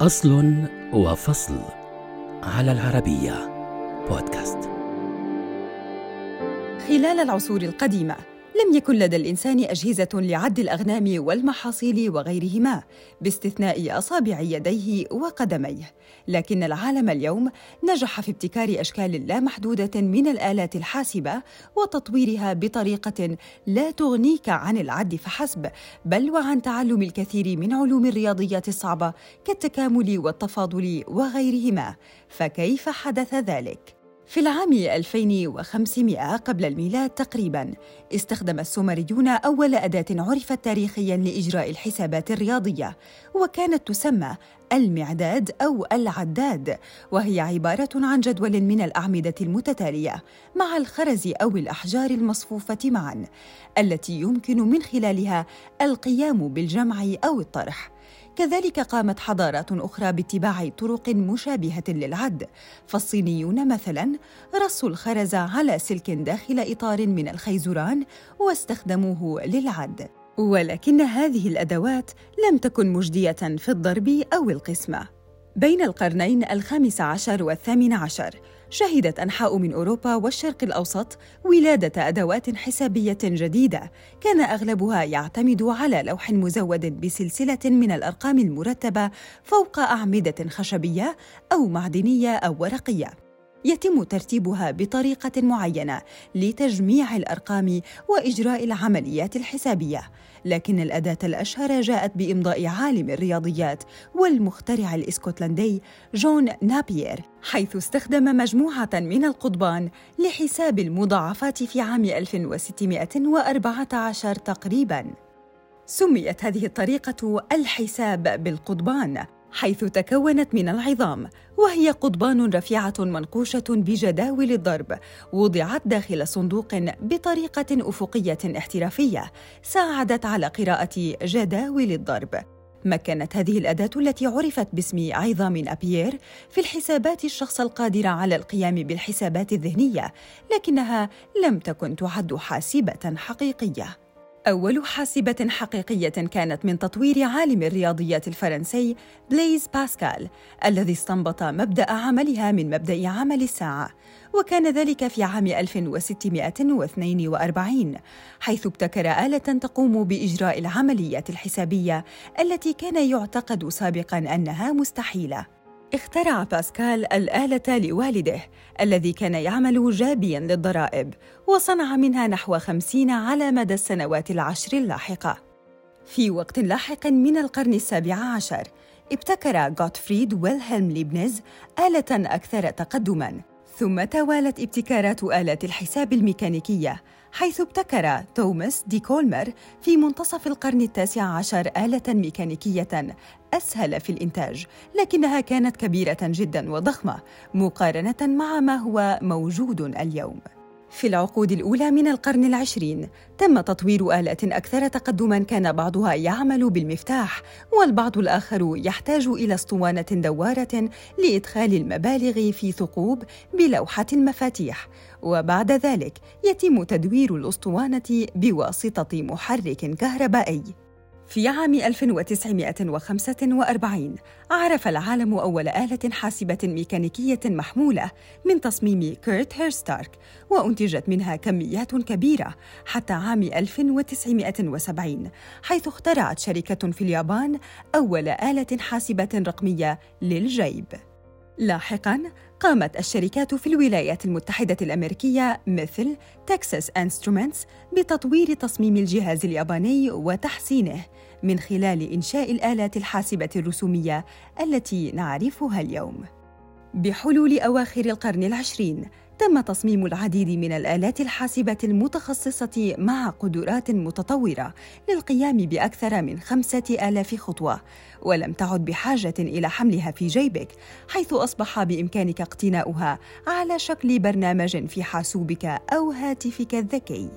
أصل وفصل على العربية بودكاست خلال العصور القديمة لم يكن لدى الإنسان أجهزة لعد الأغنام والمحاصيل وغيرهما باستثناء أصابع يديه وقدميه لكن العالم اليوم نجح في ابتكار أشكال لا محدودة من الآلات الحاسبة وتطويرها بطريقة لا تغنيك عن العد فحسب بل وعن تعلم الكثير من علوم الرياضيات الصعبة كالتكامل والتفاضل وغيرهما فكيف حدث ذلك؟ في العام 2500 قبل الميلاد تقريباً استخدم السومريون أول أداة عرفت تاريخياً لإجراء الحسابات الرياضية وكانت تسمى المعداد أو العداد وهي عبارة عن جدول من الأعمدة المتتالية مع الخرز أو الأحجار المصفوفة معاً التي يمكن من خلالها القيام بالجمع أو الطرح. كذلك قامت حضارات أخرى باتباع طرق مشابهة للعد فالصينيون مثلا رصوا الخرز على سلك داخل إطار من الخيزران واستخدموه للعد. ولكن هذه الأدوات لم تكن مجدية في الضرب أو القسمة بين القرنين الخامس عشر والثامن عشر شهدت أنحاء من أوروبا والشرق الأوسط ولادة أدوات حسابية جديدة كان أغلبها يعتمد على لوح مزود بسلسلة من الأرقام المرتبة فوق أعمدة خشبية أو معدنية أو ورقية. يتم ترتيبها بطريقة معينة لتجميع الأرقام وإجراء العمليات الحسابية. لكن الأداة الأشهر جاءت بإمضاء عالم الرياضيات والمخترع الإسكتلندي جون نابير حيث استخدم مجموعة من القضبان لحساب المضاعفات في عام 1614 تقريبا. سميت هذه الطريقة الحساب بالقضبان. حيث تكونت من العظام وهي قضبان رفيعة منقوشة بجداول الضرب وضعت داخل صندوق بطريقة أفقية احترافية ساعدت على قراءة جداول الضرب مكنت هذه الأداة التي عرفت باسم عظام أبيير في الحسابات الشخص القادر على القيام بالحسابات الذهنية، لكنها لم تكن تعد حاسبة حقيقية. أول حاسبة حقيقية كانت من تطوير عالم الرياضيات الفرنسي بليز باسكال الذي استنبط مبدأ عملها من مبدأ عمل الساعة وكان ذلك في عام 1642 حيث ابتكر آلة تقوم بإجراء العمليات الحسابية التي كان يعتقد سابقاً أنها مستحيلة. اخترع باسكال الآلة لوالده الذي كان يعمل جابيا للضرائب وصنع منها نحو خمسين على مدى السنوات العشر اللاحقة. في وقت لاحق من القرن السابع عشر ابتكر غوتفريد ويلهلم ليبنز آلة أكثر تقدماً. ثم توالت ابتكارات آلات الحساب الميكانيكية حيث ابتكر توماس دي كولمر في منتصف القرن التاسع عشر آلة ميكانيكية أسهل في الإنتاج لكنها كانت كبيرة جدا وضخمة مقارنة مع ما هو موجود اليوم. في العقود الأولى من القرن العشرين تم تطوير آلات أكثر تقدماً كان بعضها يعمل بالمفتاح والبعض الآخر يحتاج إلى أسطوانة دوارة لإدخال المبالغ في ثقوب بلوحة المفاتيح. وبعد ذلك يتم تدوير الأسطوانة بواسطة محرك كهربائي. في عام 1945 عرف العالم أول آلة حاسبة ميكانيكية محمولة من تصميم كيرت هيرستارك وأنتجت منها كميات كبيرة حتى عام 1970 حيث اخترعت شركة في اليابان أول آلة حاسبة رقمية للجيب. لاحقاً قامت الشركات في الولايات المتحدة الأمريكية مثل تكساس انسترومنتس بتطوير تصميم الجهاز الياباني وتحسينه من خلال إنشاء الآلات الحاسبة الرسومية التي نعرفها اليوم. بحلول أواخر القرن العشرين تم تصميم العديد من الآلات الحاسبة المتخصصة مع قدرات متطورة للقيام بأكثر من خمسة آلاف خطوة ولم تعد بحاجة إلى حملها في جيبك حيث أصبح بإمكانك اقتناؤها على شكل برنامج في حاسوبك أو هاتفك الذكي.